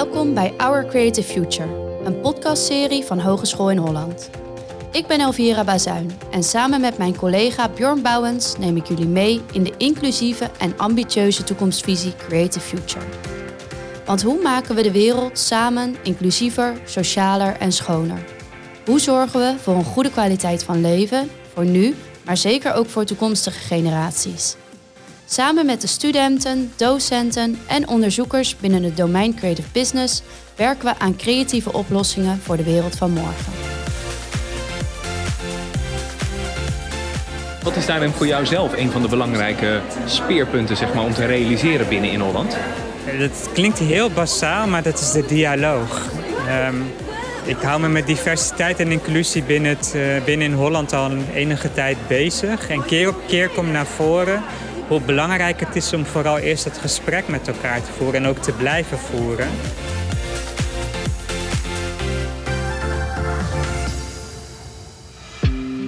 Welkom bij Our Creative Future, een podcastserie van Hogeschool in Holland. Ik ben Elvira Bazuin en samen met mijn collega Bjorn Bouwens neem ik jullie mee in de inclusieve en ambitieuze toekomstvisie Creative Future. Want hoe maken we de wereld samen inclusiever, socialer en schoner? Hoe zorgen we voor een goede kwaliteit van leven, voor nu, maar zeker ook voor toekomstige generaties? Samen met de studenten, docenten en onderzoekers binnen het domein Creative Business werken we aan creatieve oplossingen voor de wereld van morgen. Wat is daarin voor jou zelf een van de belangrijke speerpunten zeg maar, om te realiseren binnen in Holland? Dat klinkt heel basaal, maar dat is de dialoog. Ehm, ik hou me met diversiteit en inclusie binnen, het, uh, binnen in Holland al een enige tijd bezig. En keer op keer komt naar voren hoe belangrijk het is om vooral eerst het gesprek met elkaar te voeren en ook te blijven voeren.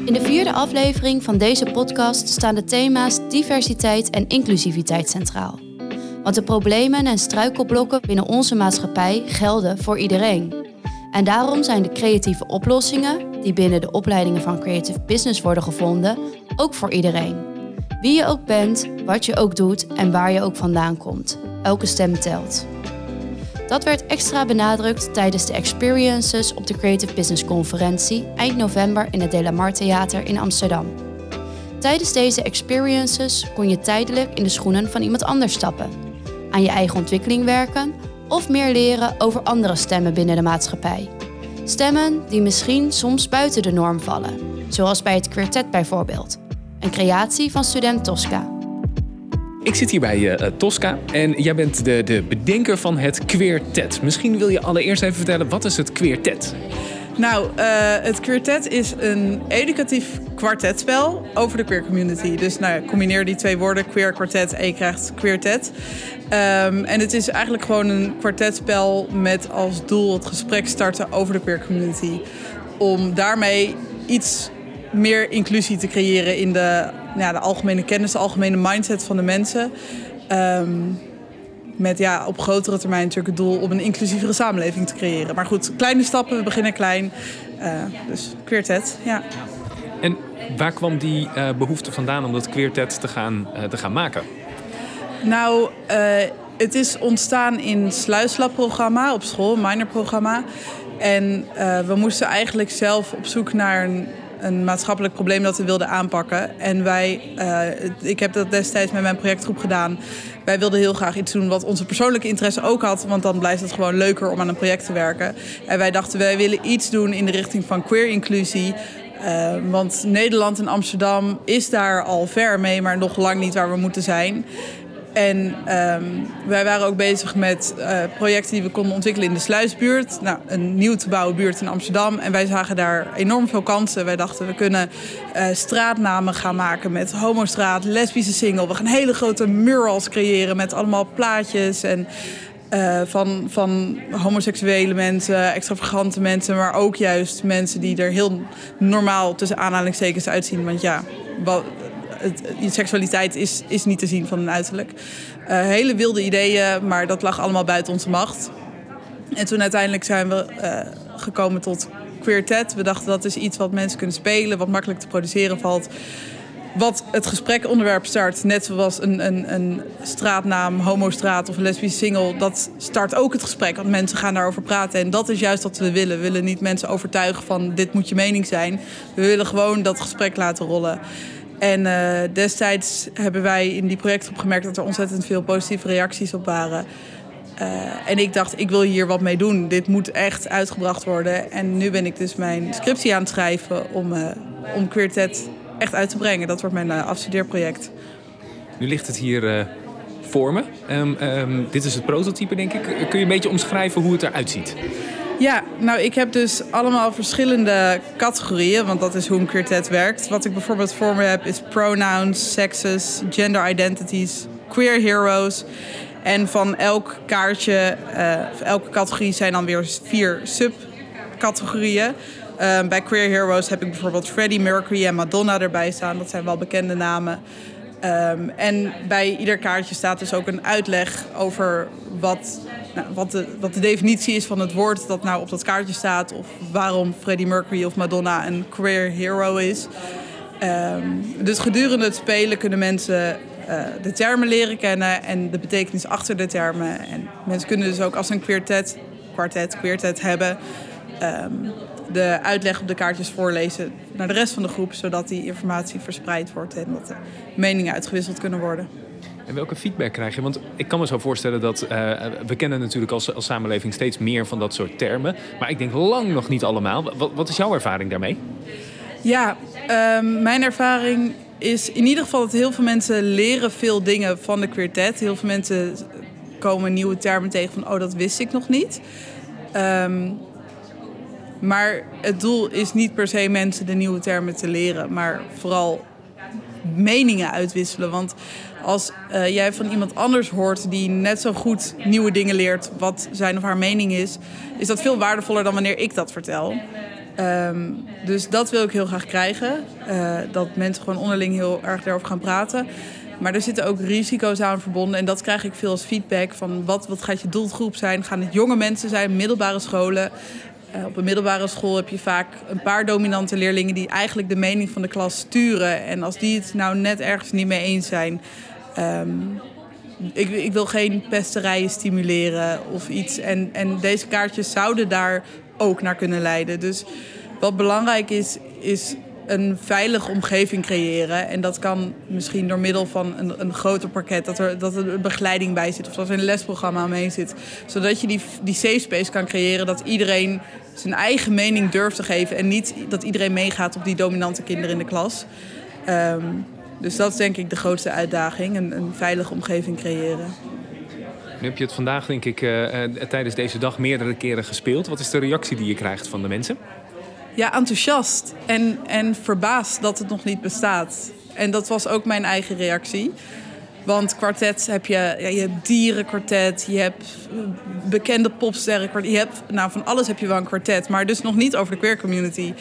In de vierde aflevering van deze podcast staan de thema's diversiteit en inclusiviteit centraal. Want de problemen en struikelblokken binnen onze maatschappij gelden voor iedereen. En daarom zijn de creatieve oplossingen, die binnen de opleidingen van Creative Business worden gevonden, ook voor iedereen. Wie je ook bent, wat je ook doet en waar je ook vandaan komt. Elke stem telt. Dat werd extra benadrukt tijdens de experiences op de Creative Business Conferentie eind november in het Delamar Theater in Amsterdam. Tijdens deze experiences kon je tijdelijk in de schoenen van iemand anders stappen, aan je eigen ontwikkeling werken of meer leren over andere stemmen binnen de maatschappij. Stemmen die misschien soms buiten de norm vallen, zoals bij het kwartet bijvoorbeeld een creatie van student Tosca. Ik zit hier bij uh, Tosca en jij bent de, de bedenker van het Queertet. Misschien wil je allereerst even vertellen, wat is het Queertet? Nou, uh, het Queertet is een educatief kwartetspel over de queer community. Dus nou, combineer die twee woorden, queer kwartet en je krijgt Queertet. Um, en het is eigenlijk gewoon een kwartetspel met als doel het gesprek starten over de queer community. Om daarmee iets meer inclusie te creëren in de, ja, de algemene kennis, de algemene mindset van de mensen. Um, met ja, op grotere termijn natuurlijk het doel om een inclusievere samenleving te creëren. Maar goed, kleine stappen, we beginnen klein. Uh, dus Queertet, ja. En waar kwam die uh, behoefte vandaan om dat Queertet te gaan, uh, te gaan maken? Nou, het is ontstaan in Sluislab-programma op school, een minorprogramma. En we moesten eigenlijk zelf op zoek naar een een maatschappelijk probleem dat we wilden aanpakken. En wij, uh, ik heb dat destijds met mijn projectgroep gedaan. Wij wilden heel graag iets doen wat onze persoonlijke interesse ook had. Want dan blijft het gewoon leuker om aan een project te werken. En wij dachten, wij willen iets doen in de richting van queer inclusie. Uh, want Nederland en Amsterdam is daar al ver mee, maar nog lang niet waar we moeten zijn. En um, wij waren ook bezig met uh, projecten die we konden ontwikkelen in de Sluisbuurt. Nou, een nieuw te bouwen buurt in Amsterdam. En wij zagen daar enorm veel kansen. Wij dachten, we kunnen uh, straatnamen gaan maken met homostraat, lesbische single. We gaan hele grote murals creëren met allemaal plaatjes en... Uh, van, van homoseksuele mensen, extravagante mensen, maar ook juist mensen die er heel normaal tussen aanhalingstekens uitzien. Want ja, wat, het, seksualiteit is, is niet te zien van een uiterlijk. Uh, hele wilde ideeën, maar dat lag allemaal buiten onze macht. En toen uiteindelijk zijn we uh, gekomen tot Queertet. We dachten dat is iets wat mensen kunnen spelen, wat makkelijk te produceren valt. Wat het gesprekonderwerp start, net zoals een, een, een straatnaam, homostraat of een lesbische single, dat start ook het gesprek. Want mensen gaan daarover praten. En dat is juist wat we willen. We willen niet mensen overtuigen van dit moet je mening zijn. We willen gewoon dat gesprek laten rollen. En uh, destijds hebben wij in die projectgroep gemerkt dat er ontzettend veel positieve reacties op waren. Uh, en ik dacht, ik wil hier wat mee doen. Dit moet echt uitgebracht worden. En nu ben ik dus mijn scriptie aan het schrijven om, uh, om Queertet echt uit te brengen. Dat wordt mijn afstudeerproject. Nu ligt het hier voor me. Um, um, dit is het prototype, denk ik. Kun je een beetje omschrijven hoe het eruit ziet? Ja, nou ik heb dus allemaal verschillende categorieën, want dat is hoe een quartet werkt. Wat ik bijvoorbeeld voor me heb is pronouns, sexes, gender identities, queer heroes. En van elk kaartje, uh, elke categorie zijn dan weer vier subcategorieën. Uh, bij Queer Heroes heb ik bijvoorbeeld Freddie Mercury en Madonna erbij staan. Dat zijn wel bekende namen. Ehm, en bij ieder kaartje staat dus ook een uitleg over wat, nou, wat, de, wat de definitie is van het woord dat nou op dat kaartje staat. Of waarom Freddie Mercury of Madonna een queer hero is. Ehm, dus gedurende het spelen kunnen mensen uh, de termen leren kennen en de betekenis achter de termen. En mensen kunnen dus ook als een kwartet, queertet hebben, um, de uitleg op de kaartjes voorlezen naar de rest van de groep, zodat die informatie verspreid wordt en dat de meningen uitgewisseld kunnen worden. En welke feedback krijg je? Want ik kan me zo voorstellen dat uh, we kennen natuurlijk als, als samenleving steeds meer van dat soort termen. Maar ik denk lang nog niet allemaal. Wat, wat is jouw ervaring daarmee? Ja, um, mijn ervaring is in ieder geval dat heel veel mensen leren veel dingen van de queertet. Heel veel mensen komen nieuwe termen tegen van oh, dat wist ik nog niet. Um, maar het doel is niet per se mensen de nieuwe termen te leren, maar vooral meningen uitwisselen. Want als uh, jij van iemand anders hoort die net zo goed nieuwe dingen leert, wat zijn of haar mening is, is dat veel waardevoller dan wanneer ik dat vertel. Um, dus dat wil ik heel graag krijgen. Uh, dat mensen gewoon onderling heel erg daarover gaan praten. Maar er zitten ook risico's aan verbonden. En dat krijg ik veel als feedback. Van wat, wat gaat je doelgroep zijn? Gaan het jonge mensen zijn, middelbare scholen? Uh, op een middelbare school heb je vaak een paar dominante leerlingen die eigenlijk de mening van de klas sturen. En als die het nou net ergens niet mee eens zijn. Um, ik, ik, wil geen pesterijen stimuleren of iets. En, en deze kaartjes zouden daar ook naar kunnen leiden. Dus wat belangrijk is, is een veilige omgeving creëren. En dat kan misschien door middel van een, een groter pakket, dat er, dat er begeleiding bij zit of dat er een lesprogramma omheen zit. Zodat je die, die safe space kan creëren, dat iedereen zijn eigen mening durft te geven en niet dat iedereen meegaat op die dominante kinderen in de klas. Um, dus dat is denk ik de grootste uitdaging, een, een veilige omgeving creëren. Nu heb je het vandaag, denk ik, uh, tijdens deze dag meerdere keren gespeeld. Wat is de reactie die je krijgt van de mensen? Ja, enthousiast en, en verbaasd dat het nog niet bestaat. En dat was ook mijn eigen reactie. Want kwartet heb je, je hebt dierenkwartet, je hebt bekende popsterren, je hebt, nou van alles heb je wel een kwartet, maar dus nog niet over de queer community.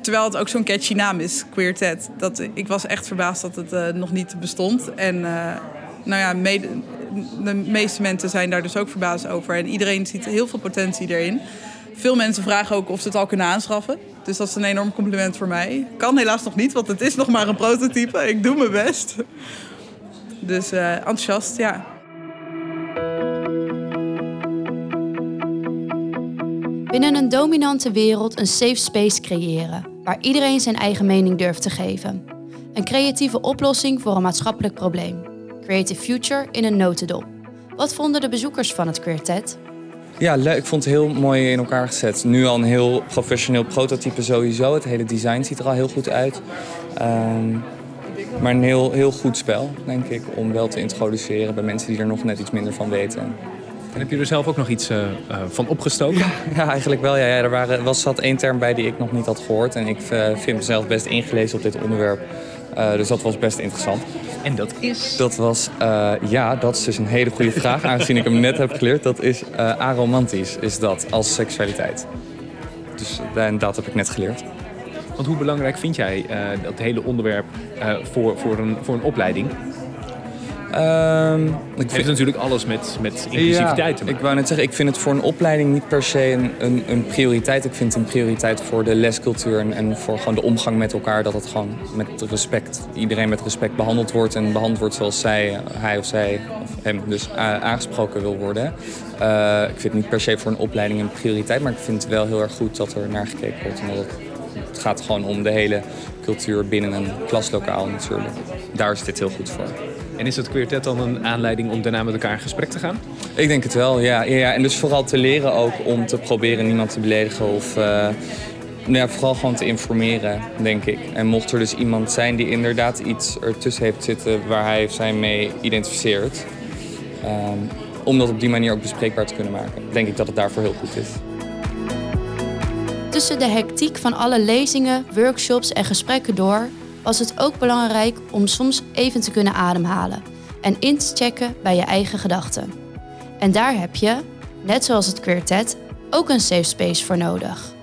Terwijl het ook zo'n catchy naam is, Queertet. Dat, ik was echt verbaasd dat het uh, nog niet bestond. En nou ja, de meeste mensen zijn daar dus ook verbaasd over. En iedereen ziet heel veel potentie erin. Veel mensen vragen ook of ze het al kunnen aanschaffen. Dus dat is een enorm compliment voor mij. Kan helaas nog niet, want het is nog maar een prototype. Ik doe mijn best. Dus uh, enthousiast, ja. Binnen een dominante wereld een safe space creëren, waar iedereen zijn eigen mening durft te geven. Een creatieve oplossing voor een maatschappelijk probleem. Creative Future in een notendop. Wat vonden de bezoekers van het Queertet? Ja, leuk. Ik vond het heel mooi in elkaar gezet. Nu al een heel professioneel prototype sowieso. Het hele design ziet er al heel goed uit. Um, maar een heel, heel goed spel, denk ik, om wel te introduceren bij mensen die er nog net iets minder van weten. En heb je er zelf ook nog iets uh, uh, van opgestoken? Ja, ja, eigenlijk wel. Ja. ja er waren, was, zat één term bij die ik nog niet had gehoord. En ik uh, vind mezelf best ingelezen op dit onderwerp. dus dat was best interessant. En dat is? Dat was, ja, dat is dus een hele goede vraag. aangezien ik hem net heb geleerd. Dat is aromantisch, is dat, als seksualiteit. Dus dat heb ik net geleerd. Want hoe belangrijk vind jij uh, dat hele onderwerp uh, voor, voor, een, voor een opleiding? Um, ik vind het natuurlijk alles met, met inclusiviteit te maken. Ik wou net zeggen, ik vind het voor een opleiding niet per se een, een, een prioriteit. Ik vind het een prioriteit voor de lescultuur en, en, voor gewoon de omgang met elkaar. Dat het gewoon met respect, iedereen met respect behandeld wordt. En behandeld wordt zoals zij, hij of zij, of hem dus aangesproken wil worden. Uh, ik vind het niet per se voor een opleiding een prioriteit. Maar ik vind het wel heel erg goed dat er naar gekeken wordt. En dat het het gaat gewoon om de hele cultuur binnen een klaslokaal natuurlijk. Daar is dit heel goed voor. En is het kwartet dan een aanleiding om daarna met elkaar in gesprek te gaan? Ik denk het wel, ja. ja en dus vooral te leren ook om te proberen niemand te beledigen of... Uh, nou ja, vooral gewoon te informeren, denk ik. En mocht er dus iemand zijn die inderdaad iets ertussen heeft zitten waar hij of zij mee identificeert, um, om dat op die manier ook bespreekbaar te kunnen maken, denk ik dat het daarvoor heel goed is. Tussen de hectiek van alle lezingen, workshops en gesprekken door was het ook belangrijk om soms even te kunnen ademhalen en in te checken bij je eigen gedachten. En daar heb je, net zoals het Queertet, ook een safe space voor nodig.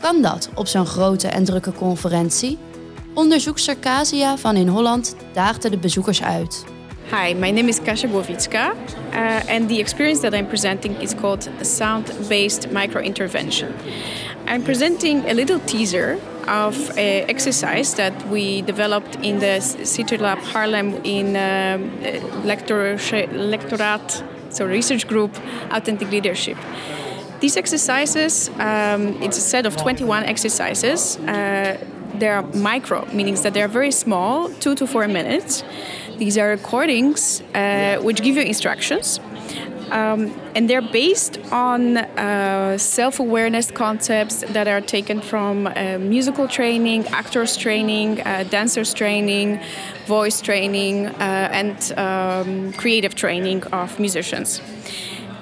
Kan dat op zo'n grote en drukke conferentie? Onderzoekster Casia van In Holland daagde de bezoekers uit. Hi, my name is Kasia Głowicka, uh, and the experience that I'm presenting is called sound-based micro-intervention. I'm presenting a little teaser of an exercise that we developed in the City Lab Haarlem in uh, lector lectorat, so research group, Authentic Leadership. These exercises, um, it's a set of 21 exercises. Uh, they're micro, meaning that they're very small, two to four minutes. These are recordings uh, which give you instructions. Um, and they're based on uh, self awareness concepts that are taken from uh, musical training, actors training, uh, dancers training, voice training, uh, and um, creative training of musicians.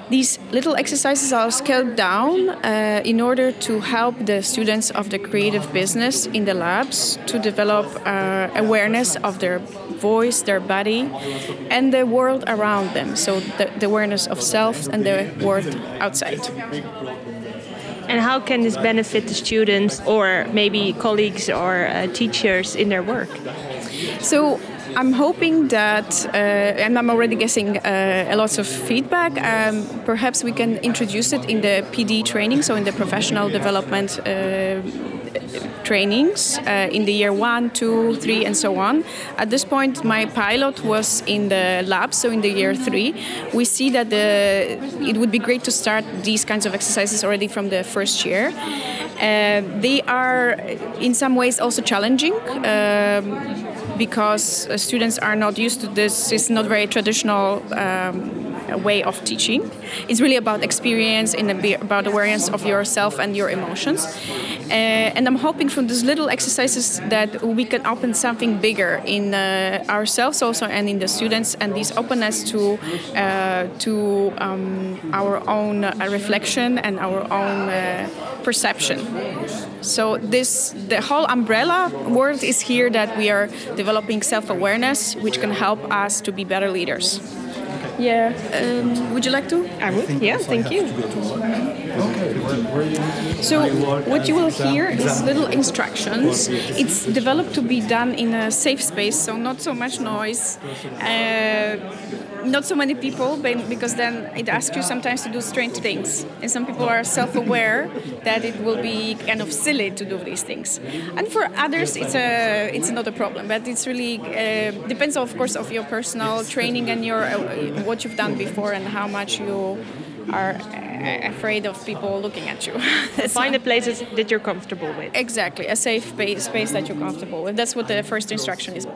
These little exercises are scaled down uh, in order to help the students of the creative business in the labs to develop uh, awareness of their voice, their body, and the world around them. So the, the awareness of self and the world outside. And how can this benefit the students or maybe colleagues or uh, teachers in their work? So I'm hoping that, uh, and I'm already getting uh, a lot of feedback. Um, perhaps we can introduce it in the PD training, so in the professional development uh, trainings uh, in the year one, two, three, and so on. At this point, my pilot was in the lab, so in the year three. We see that the, it would be great to start these kinds of exercises already from the first year. Uh, they are, in some ways, also challenging. Um, because uh, students are not used to this. It's not very traditional um, way of teaching. It's really about experience and about awareness of yourself and your emotions. Uh, and I'm hoping from these little exercises that we can open something bigger in uh, ourselves also and in the students, and this openness to uh, to um, our own uh, reflection and our own uh, perception. So this the whole umbrella word is here that we are developing self-awareness, which can help us to be better leaders. Yeah. Um, would you like to? I would. Yeah. Thank you. So what you will hear is little instructions. It's developed to be done in a safe space, so not so much noise. Uh, not so many people, because then it asks you sometimes to do strange things, and some people are self-aware that it will be kind of silly to do these things, and for others it's a it's not a problem. But it's really uh, depends, of course, of your personal training and your uh, what you've done before and how much you are uh, afraid of people looking at you. Find the places that you're comfortable with. Exactly, a safe space, space that you're comfortable with. That's what the first instruction is.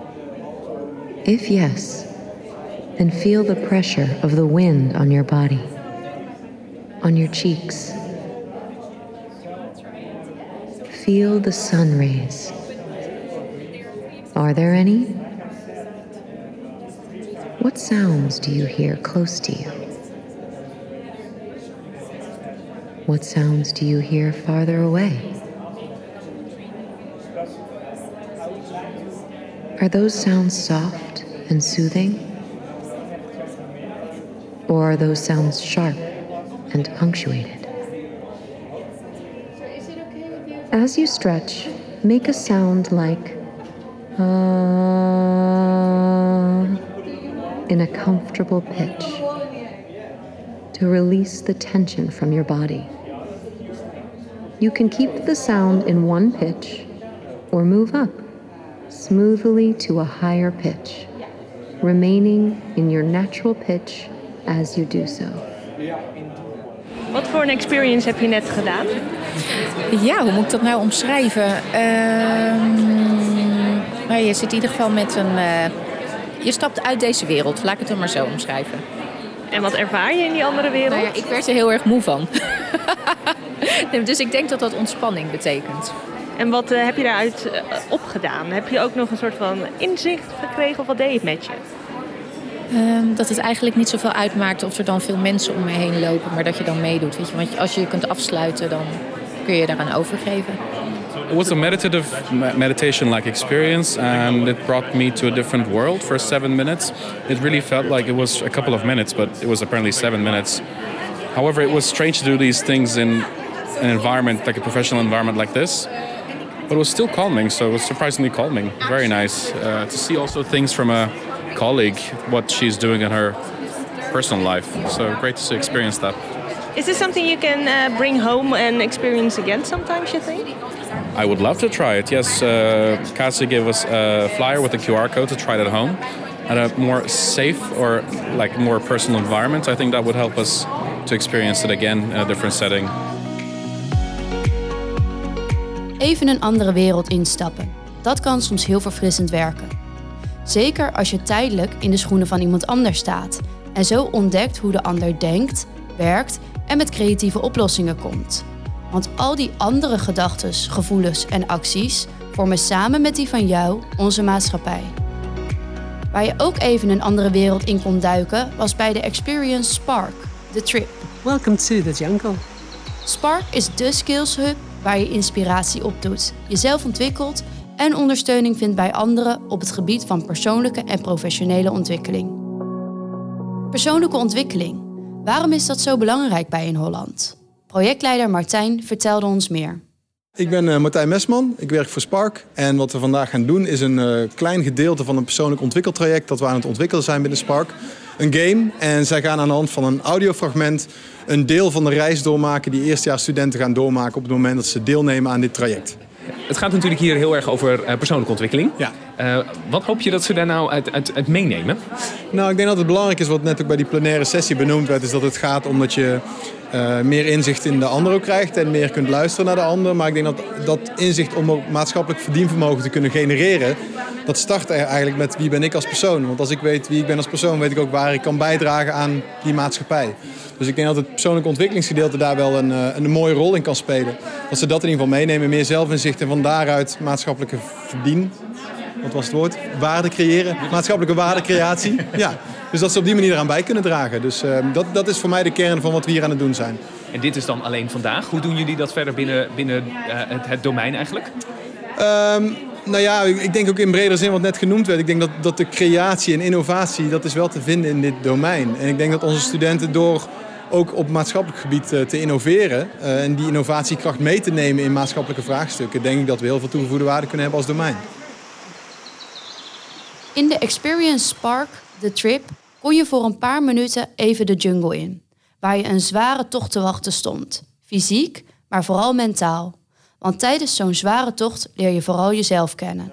If yes, then feel the pressure of the wind on your body, on your cheeks. Feel the sun rays. Are there any? What sounds do you hear close to you? What sounds do you hear farther away? Are those sounds soft and soothing? Or are those sounds sharp and punctuated? As you stretch, make a sound like uh, in a comfortable pitch to release the tension from your body. You can keep the sound in one pitch or move up smoothly to a higher pitch, remaining in your natural pitch as you do so. Wat voor een experience heb je net gedaan? Ja, hoe moet ik dat nou omschrijven? Uh, nou, je zit in ieder geval met een. Uh, je stapt uit deze wereld, laat ik het dan maar zo omschrijven. En wat ervaar je in die andere wereld? Nou ja, ik werd er heel erg moe van. dus ik denk dat dat ontspanning betekent. En wat uh, heb je daaruit uh, opgedaan? Heb je ook nog een soort van inzicht gekregen of wat deed het met je? Um, dat het eigenlijk niet zoveel uitmaakt of er dan veel mensen om me heen lopen, maar dat je dan meedoet. Weet je? Want als je je kunt afsluiten, dan kun je je daaraan overgeven. It was a meditative meditation-like experience, and it brought me to a different world for seven minutes. It really felt like it was a couple of minutes, but it was apparently seven minutes. However, it was strange to do these things in an environment like a professional environment like this. but it was still calming. So it was surprisingly calming. Very nice uh, to see also things from a colleague, what she's doing in her personal life. So great to experience that. Is this something you can uh, bring home and experience again sometimes, you think? I would love to try it. Yes, uh, Cassie gave us a flyer with a QR code to try it at home. At a more safe or like more personal environment, I think that would help us to experience it again in a different setting. Even een andere wereld instappen. Dat kan soms heel verfrissend werken. Zeker als je tijdelijk in de schoenen van iemand anders staat en zo ontdekt hoe de ander denkt, werkt en met creatieve oplossingen komt. Want al die andere gedachten, gevoelens en acties vormen samen met die van jou onze maatschappij. Waar je ook even een andere wereld in kon duiken was bij de Experience Spark, de trip. Welcome to the jungle. Spark is de skills hub waar je inspiratie opdoet, jezelf ontwikkelt en ondersteuning vindt bij anderen op het gebied van persoonlijke en professionele ontwikkeling. Persoonlijke ontwikkeling. Waarom is dat zo belangrijk bij in Holland? Projectleider Martijn vertelde ons meer. Ik ben uh, Martijn Mesman, ik werk voor Spark. En wat we vandaag gaan doen is een uh, klein gedeelte van een persoonlijk ontwikkeltraject dat we aan het ontwikkelen zijn binnen Spark. Een game en zij gaan aan de hand van een audiofragment een deel van de reis doormaken die eerstejaarsstudenten gaan doormaken op het moment dat ze deelnemen aan dit traject. Het gaat natuurlijk hier heel erg over uh, persoonlijke ontwikkeling. Ja. Uh, wat hoop je dat ze daar nou uit, uit, uit, meenemen? Nou, ik denk dat het belangrijk is, wat net ook bij die plenaire sessie benoemd werd, is dat het gaat om dat je uh, meer inzicht in de ander ook krijgt en meer kunt luisteren naar de ander. Maar ik denk dat dat inzicht om ook maatschappelijk verdienvermogen te kunnen genereren, dat start eigenlijk met wie ben ik als persoon. Want als ik weet wie ik ben als persoon, weet ik ook waar ik kan bijdragen aan die maatschappij. Dus ik denk dat het persoonlijke ontwikkelingsgedeelte daar wel een, een mooie rol in kan spelen. Dat ze dat in ieder geval meenemen, meer zelfinzicht en van daaruit maatschappelijke verdien. Wat was het woord? Waarde creëren. Maatschappelijke waardecreatie. Ja. Dus dat ze op die manier eraan bij kunnen dragen. Dus uh, dat, dat is voor mij de kern van wat we hier aan het doen zijn. En dit is dan alleen vandaag. Hoe doen jullie dat verder binnen, binnen uh, het, het, domein eigenlijk? Um, nou ja, ik denk ook in bredere zin wat net genoemd werd. Ik denk dat, dat de creatie en innovatie, dat is wel te vinden in dit domein. En ik denk dat onze studenten door ook op maatschappelijk gebied uh, te innoveren uh, en die innovatiekracht mee te nemen in maatschappelijke vraagstukken, denk ik dat we heel veel toegevoegde waarde kunnen hebben als domein. In de Experience Spark, de trip, kon je voor een paar minuten even de jungle in, waar je een zware tocht te wachten stond. Fysiek, maar vooral mentaal. Want tijdens zo'n zware tocht leer je vooral jezelf kennen.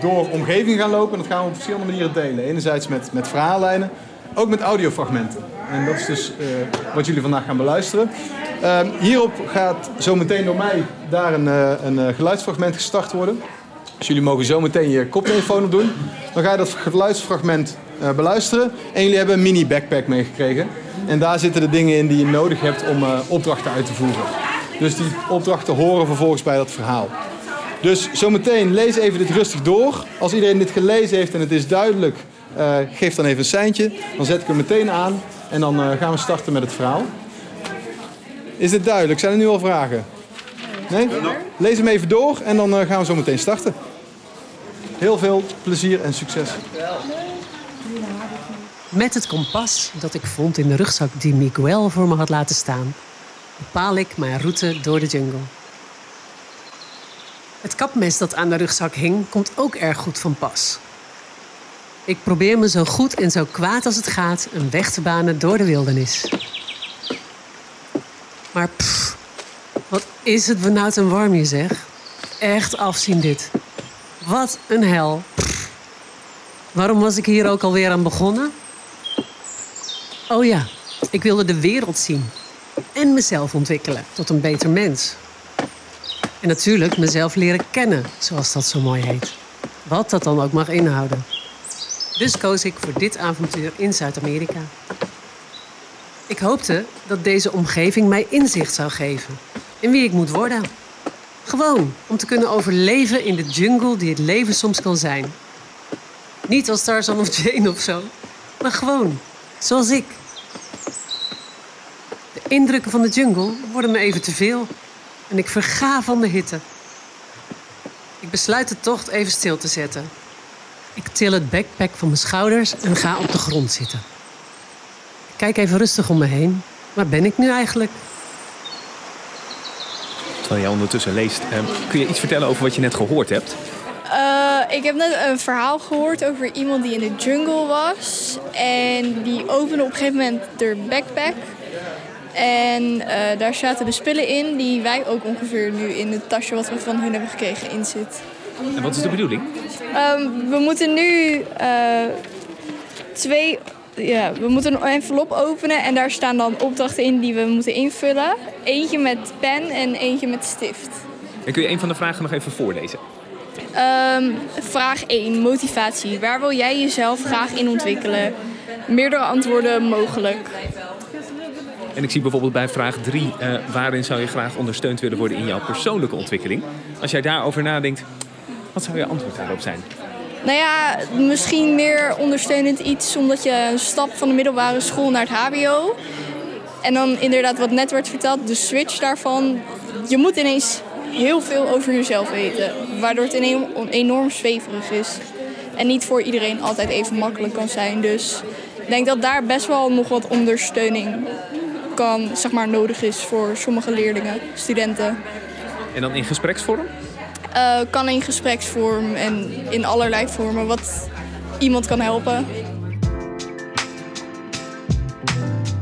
Door omgeving gaan lopen, dat gaan we op verschillende manieren delen. Enerzijds met, met verhaallijnen, ook met audiofragmenten. En dat is dus uh, wat jullie vandaag gaan beluisteren. Uh, hierop gaat zometeen door mij daar een, uh, een geluidsfragment gestart worden. Dus jullie mogen zo meteen je koptelefoon op doen. Dan ga je dat geluidsfragment uh, beluisteren. En jullie hebben een mini backpack meegekregen. En daar zitten de dingen in die je nodig hebt om uh, opdrachten uit te voeren. Dus die opdrachten horen vervolgens bij dat verhaal. Dus zometeen lees even dit rustig door. Als iedereen dit gelezen heeft en het is duidelijk, uh, geef dan even een seintje. Dan zet ik hem meteen aan en dan gaan we starten met het verhaal. Is dit duidelijk? Zijn er nu al vragen? Nee? Lees hem even door en dan gaan we zo meteen starten. Heel veel plezier en succes. Met het kompas dat ik vond in de rugzak die Miguel voor me had laten staan, bepaal ik mijn route door de jungle. Het kapmes dat aan de rugzak hing, komt ook erg goed van pas. Ik probeer me zo goed en zo kwaad als het gaat een weg te banen door de wildernis. Maar pff, wat is het benauwd en warm hier zeg. Echt afzien dit. Wat een hel. Waarom was ik hier ook alweer aan begonnen? Oh ja, ik wilde de wereld zien. En mezelf ontwikkelen tot een beter mens. En natuurlijk mezelf leren kennen, zoals dat zo mooi heet. Wat dat dan ook mag inhouden. Dus koos ik voor dit avontuur in Zuid-Amerika. Ik hoopte dat deze omgeving mij inzicht zou geven in wie ik moet worden. Gewoon om te kunnen overleven in de jungle die het leven soms kan zijn. Niet als Tarzan of Jane of zo, maar gewoon zoals ik. De indrukken van de jungle worden me even te veel en ik verga van de hitte. Ik besluit de tocht even stil te zetten. Ik til het backpack van mijn schouders en ga op de grond zitten. Ik kijk even rustig om me heen. Waar ben ik nu eigenlijk? Terwijl jij ondertussen leest, ehm, kun je iets vertellen over wat je net gehoord hebt? Uh, ik heb net een verhaal gehoord over iemand die in de jungle was. En die opende op een gegeven moment de backpack. En uh, daar zaten de spullen in die wij ook ongeveer nu in het tasje wat we van hun hebben gekregen in zit. En wat is de bedoeling? Um, we moeten nu uh, twee. Ja, we moeten een envelop openen en daar staan dan opdrachten in die we moeten invullen. Eentje met pen en eentje met stift. En kun je een van de vragen nog even voorlezen? Um, vraag 1, motivatie. Waar wil jij jezelf graag in ontwikkelen? Meerdere antwoorden mogelijk. En ik zie bijvoorbeeld bij vraag 3, uh, waarin zou je graag ondersteund willen worden in jouw persoonlijke ontwikkeling? Als jij daarover nadenkt, wat zou je antwoord daarop zijn? Nou ja, misschien meer ondersteunend iets omdat je een stap van de middelbare school naar het HBO. En dan inderdaad wat net werd verteld, de switch daarvan. Je moet ineens heel veel over jezelf weten, waardoor het enorm zweverig is. En niet voor iedereen altijd even makkelijk kan zijn. Dus ik denk dat daar best wel nog wat ondersteuning kan, zeg maar, nodig is voor sommige leerlingen, studenten. En dan in gespreksvorm? Uh, kan in gespreksvorm en in allerlei vormen wat iemand kan helpen.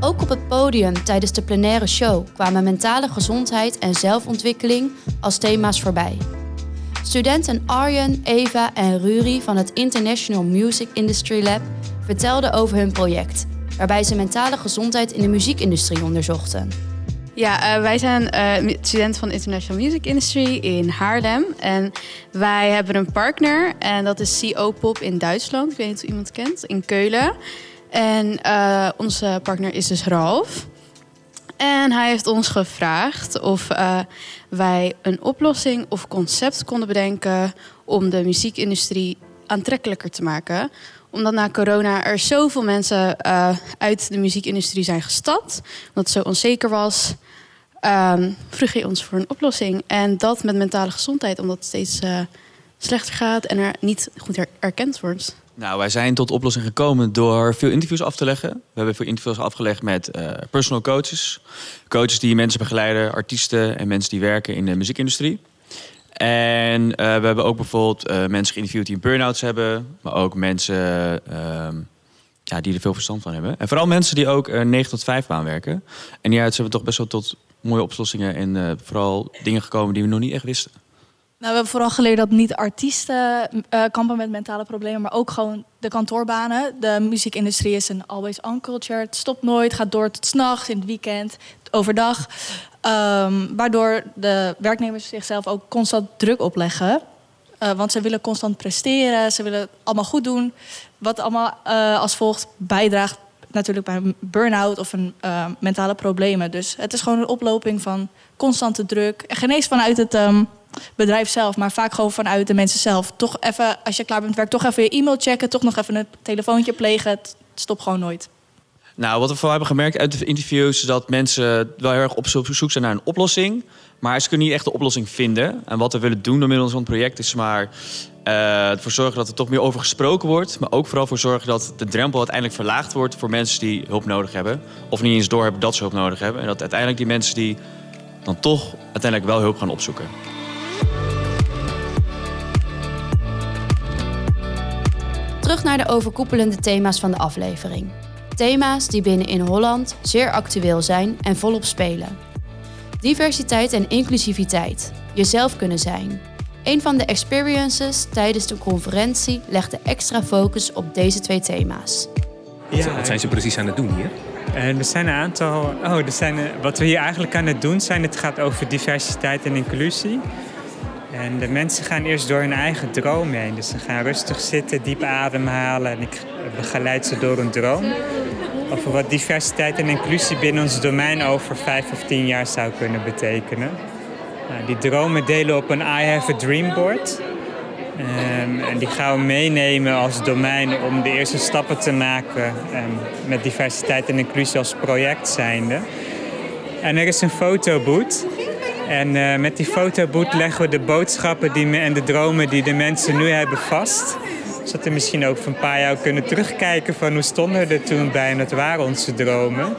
Ook op het podium tijdens de plenaire show kwamen mentale gezondheid en zelfontwikkeling als thema's voorbij. Studenten Arjen, Eva en Ruri van het International Music Industry Lab vertelden over hun project, waarbij ze mentale gezondheid in de muziekindustrie onderzochten. Ja, uh, wij zijn uh, studenten van de International Music Industry in Haarlem. En wij hebben een partner en dat is CO Pop in Duitsland. Ik weet niet of iemand kent, in Keulen. En uh, onze partner is dus Ralf. En hij heeft ons gevraagd of wij een oplossing of concept konden bedenken om de muziekindustrie aantrekkelijker te maken omdat na corona er zoveel mensen uh, uit de muziekindustrie zijn gestapt. Omdat het zo onzeker was. Um, vroeg hij ons voor een oplossing. En dat met mentale gezondheid, omdat het steeds uh, slechter gaat en er niet goed her erkend wordt. Nou, wij zijn tot oplossing gekomen door veel interviews af te leggen. We hebben veel interviews afgelegd met uh, personal coaches. Coaches die mensen begeleiden, artiesten en mensen die werken in de muziekindustrie. En uh, we hebben ook bijvoorbeeld uh, mensen geïnterviewd die een burn-outs hebben. Maar ook mensen uh, ja, die er veel verstand van hebben. En vooral mensen die ook 9 tot 5 baan werken. En ja, zijn we toch best wel tot mooie oplossingen en vooral dingen gekomen die we nog niet echt wisten. Nou, we hebben vooral geleerd dat niet artiesten uh, kampen met mentale problemen, maar ook gewoon de kantoorbanen. De muziekindustrie is een always on culture. Het stopt nooit, gaat door tot s'nachts, in het weekend, overdag. Um, waardoor de werknemers zichzelf ook constant druk opleggen. Uh, want ze willen constant presteren, ze willen het allemaal goed doen. Wat allemaal uh, als volgt bijdraagt natuurlijk bij een burn-out of een mentale problemen. Dus het is gewoon een oploping van constante druk. En geen eens vanuit het um, bedrijf zelf, maar vaak gewoon vanuit de mensen zelf. Toch even, als je klaar bent met werk, toch even je e-mail checken. Toch nog even een telefoontje plegen. Het stopt gewoon nooit. Nou, wat we vooral hebben gemerkt uit de interviews... is dat mensen wel heel erg op zoek zijn naar een oplossing. Maar ze kunnen niet echt de oplossing vinden. En wat we willen doen door middel van het project is maar... Uh, ervoor zorgen dat er toch meer over gesproken wordt. Maar ook vooral voor zorgen dat de drempel uiteindelijk verlaagd wordt... voor mensen die hulp nodig hebben. Of niet eens doorhebben dat ze hulp nodig hebben. En dat uiteindelijk die mensen die dan toch uiteindelijk wel hulp gaan opzoeken. Terug naar de overkoepelende thema's van de aflevering. Thema's die binnen in Holland zeer actueel zijn en volop spelen. Diversiteit en inclusiviteit, jezelf kunnen zijn. Een van de experiences tijdens de conferentie legde extra focus op deze twee thema's. Ja, wat zijn ze precies aan het doen hier? En er zijn een aantal. Oh, er zijn, wat we hier eigenlijk aan het doen zijn, het gaat over diversiteit en inclusie. En de mensen gaan eerst door hun eigen droom heen. Dus ze gaan rustig zitten, diep ademhalen en ik begeleid ze door een droom. Over wat diversiteit en inclusie binnen ons domein over vijf of tien jaar zou kunnen betekenen. Nou, die dromen delen op een I Have a Dream board. Um, en die gaan we meenemen als domein om de eerste stappen te maken um, met diversiteit en inclusie als project zijnde. En er is een fotoboot en uh, met die fotoboot leggen we de boodschappen die en de dromen die de mensen nu hebben vast. Zodat we misschien ook van een paar jaar kunnen terugkijken van hoe stonden we er toen bij en wat waren onze dromen.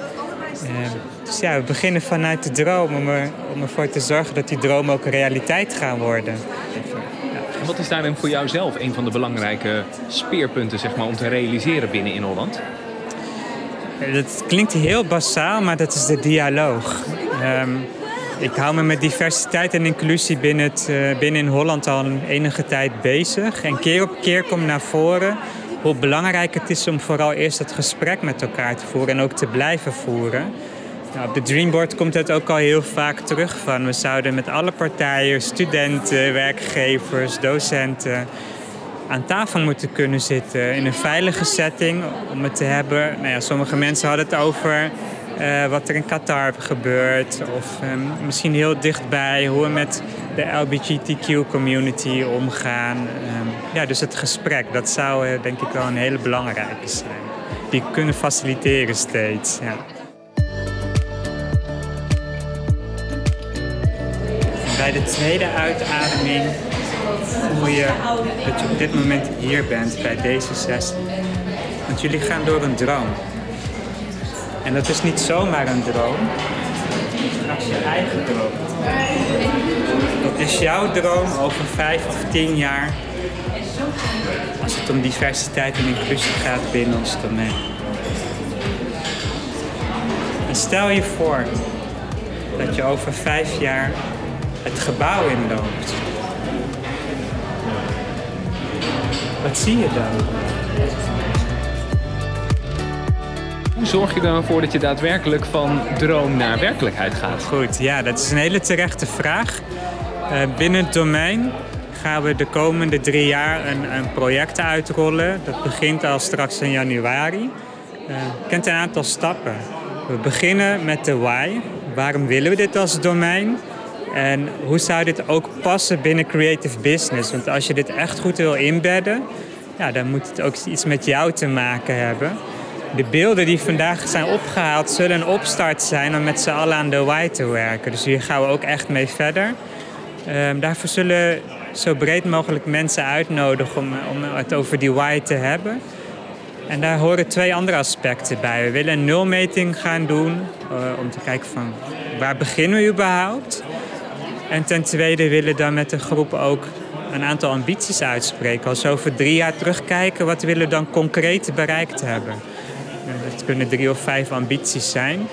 dus ja, we beginnen vanuit de droom om, er, om ervoor te zorgen dat die dromen ook realiteit gaan worden. En wat is daarin voor jou zelf een van de belangrijke speerpunten zeg maar, om te realiseren binnen in Holland? Dat klinkt heel basaal, maar dat is de dialoog. Ehm, ik hou me met diversiteit en inclusie binnen, het, uh, binnen in Holland al een enige tijd bezig. En keer op keer komt naar voren hoe belangrijk het is om vooral eerst het gesprek met elkaar te voeren en ook te blijven voeren. Nou, op de Dreamboard komt het ook al heel vaak terug van. We zouden met alle partijen, studenten, werkgevers, docenten aan tafel moeten kunnen zitten in een veilige setting om het te hebben. Nou ja, sommige mensen hadden het over uh, wat er in Qatar gebeurt. Of um, misschien heel dichtbij hoe we met de LGBTQ-community omgaan. Um, ja, dus het gesprek, dat zou uh, denk ik wel een hele belangrijke zijn. Die kunnen faciliteren steeds. Ja. Bij de tweede uitademing voel je dat je op dit moment hier bent bij deze sessie. Want jullie gaan door een droom. En dat is niet zomaar een droom. Dat is je eigen droom. Dat is jouw droom over vijf of tien jaar. Als het om diversiteit en inclusie gaat binnen ons domein. En stel je voor dat je over vijf jaar het gebouw inloopt. Wat zie je dan? Zorg je dan voor dat je daadwerkelijk van droom naar werkelijkheid gaat? Goed, ja, dat is een hele terechte vraag. Uh, binnen het domein gaan we de komende drie jaar een, een project uitrollen. Dat begint al straks in januari. Uh, kent een aantal stappen. We beginnen met de why. Waarom willen we dit als domein? En hoe zou dit ook passen binnen creative business? Want als je dit echt goed wil inbedden, ja, dan moet het ook iets met jou te maken hebben. De beelden die vandaag zijn opgehaald zullen een opstart zijn om met z'n allen aan de why te werken. Dus hier gaan we ook echt mee verder. Um, daarvoor zullen zo breed mogelijk mensen uitnodigen om, om het over die why te hebben. En daar horen twee andere aspecten bij. We willen een nulmeting gaan doen uh, om te kijken van waar beginnen we überhaupt. En ten tweede willen we dan met de groep ook een aantal ambities uitspreken. Als we over drie jaar terugkijken, wat willen we dan concreet bereikt hebben? Het kunnen drie of vijf ambities zijn.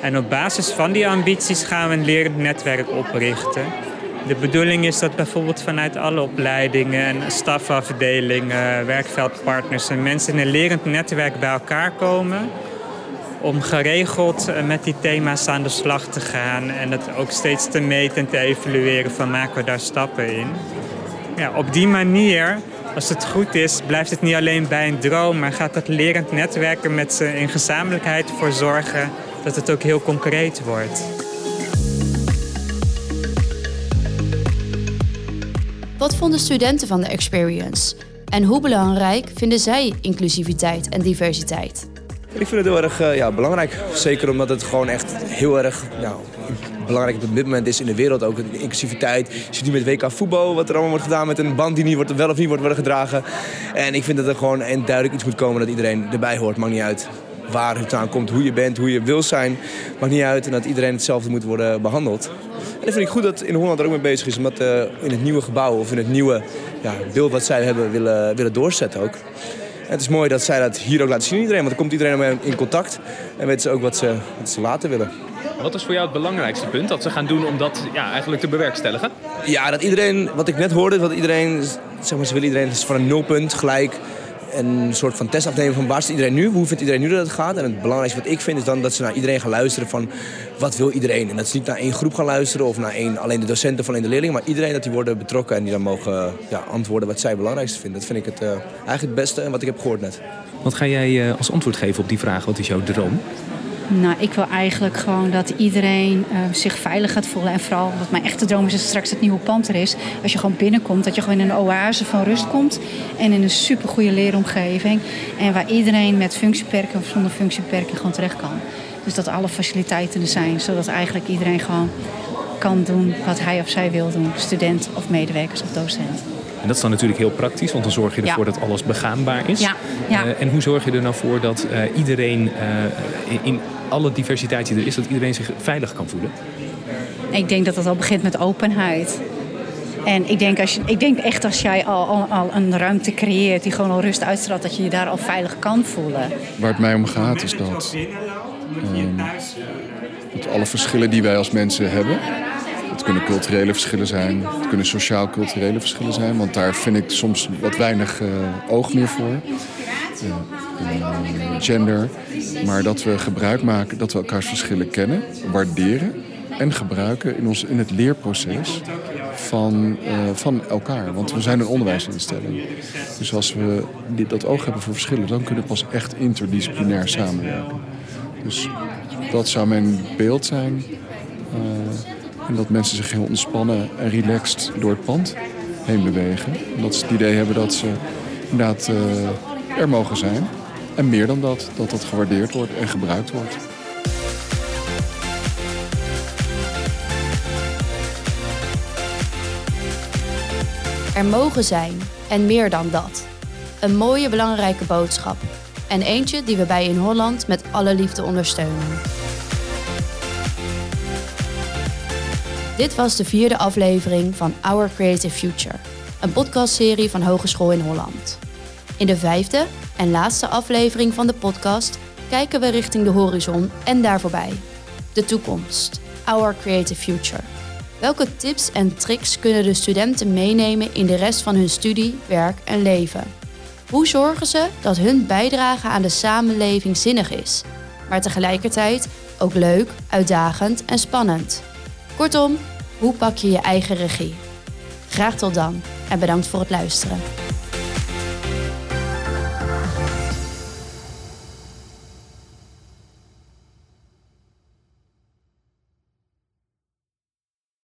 En op basis van die ambities gaan we een lerend netwerk oprichten. De bedoeling is dat bijvoorbeeld vanuit alle opleidingen en stafafdelingen, werkveldpartners en mensen in een lerend netwerk bij elkaar komen. Om geregeld met die thema's aan de slag te gaan en het ook steeds te meten en te evalueren van maken we daar stappen in. Ja, op die manier als het goed is, blijft het niet alleen bij een droom, maar gaat dat lerend netwerken met ze in gezamenlijkheid voor zorgen dat het ook heel concreet wordt. Wat vonden studenten van de experience? En hoe belangrijk vinden zij inclusiviteit en diversiteit? Ik vind het heel erg uh, ja, belangrijk. Zeker omdat het gewoon echt heel erg ja, belangrijk op dit moment is in de wereld. Ook inclusiviteit. Je ziet nu met WK voetbal wat er allemaal wordt gedaan met een band die niet wordt, wel of niet wordt worden gedragen. En ik vind dat er gewoon en duidelijk iets moet komen dat iedereen erbij hoort. Maakt niet uit waar het aan komt, hoe je bent, hoe je wil zijn. Maakt niet uit en dat iedereen hetzelfde moet worden behandeld. En dat vind ik goed dat in Holland er ook mee bezig is. Omdat uh, in het nieuwe gebouw of in het nieuwe ja, beeld wat zij hebben willen, willen doorzetten ook. Het is mooi dat zij dat hier ook laten zien iedereen. Want dan komt iedereen mee in contact. En weten ze ook wat ze, wat ze laten willen. Wat is voor jou het belangrijkste punt dat ze gaan doen om dat ja, eigenlijk te bewerkstelligen? Ja, dat iedereen, wat ik net hoorde, dat iedereen, zeg maar, ze willen iedereen van een nulpunt gelijk een soort van test afnemen van waar is iedereen nu? Hoe vindt iedereen nu dat het gaat? En het belangrijkste wat ik vind is dan dat ze naar iedereen gaan luisteren van wat wil iedereen? En dat ze niet naar één groep gaan luisteren of naar één, alleen de docenten of alleen de leerlingen, maar iedereen dat die worden betrokken en die dan mogen ja, antwoorden wat zij belangrijkste vinden. Dat vind ik het uh, eigenlijk het beste en wat ik heb gehoord net. Wat ga jij uh, als antwoord geven op die vraag? Wat is jouw droom? Nou, ik wil eigenlijk gewoon dat iedereen uh, zich veilig gaat voelen. En vooral, wat mijn echte droom is, dat straks het nieuwe pand er is. Als je gewoon binnenkomt, dat je gewoon in een oase van rust komt. En in een supergoeie leeromgeving. En waar iedereen met functiebeperking of zonder functiebeperking gewoon terecht kan. Dus dat alle faciliteiten er zijn, zodat eigenlijk iedereen gewoon kan doen wat hij of zij wil doen. Student of medewerkers of docent. En dat is dan natuurlijk heel praktisch, want dan zorg je ervoor ja. dat alles begaanbaar is. Ja. ja. Uh, en hoe zorg je er nou voor dat uh, iedereen uh, in alle diversiteit die er is, dat iedereen zich veilig kan voelen? Ik denk dat het al begint met openheid. En ik denk, als je, ik denk echt als jij al, al, al een ruimte creëert die gewoon al rust uitstraalt, dat je je daar al veilig kan voelen. Waar het mij om gaat is dat, ehm, dat alle verschillen die wij als mensen hebben, het kunnen culturele verschillen zijn, het kunnen sociaal-culturele verschillen zijn, want daar vind ik soms wat weinig uh, oog meer voor. Uh, gender, maar dat we gebruik maken, dat we elkaars verschillen kennen, waarderen en gebruiken in, ons, in het leerproces van, uh, van elkaar. Want we zijn een onderwijsinstelling. Dus als we dit, dat oog hebben voor verschillen, dan kunnen we pas echt interdisciplinair samenwerken. Dus dat zou mijn beeld zijn. Uh, en dat mensen zich heel ontspannen en relaxed door het pand heen bewegen. En dat ze het idee hebben dat ze inderdaad er mogen zijn. En meer dan dat, dat dat gewaardeerd wordt en gebruikt wordt. Er mogen zijn en meer dan dat. Een mooie belangrijke boodschap. En eentje die we bij In Holland met alle liefde ondersteunen. Dit was de vierde aflevering van Our Creative Future, een podcastserie van Hogeschool in Holland. In de vijfde en laatste aflevering van de podcast kijken we richting de horizon en daar voorbij. De toekomst, Our Creative Future. Welke tips en tricks kunnen de studenten meenemen in de rest van hun studie, werk en leven? Hoe zorgen ze dat hun bijdrage aan de samenleving zinnig is, maar tegelijkertijd ook leuk, uitdagend en spannend? Kortom, hoe pak je je eigen regie? Graag tot dan en bedankt voor het luisteren.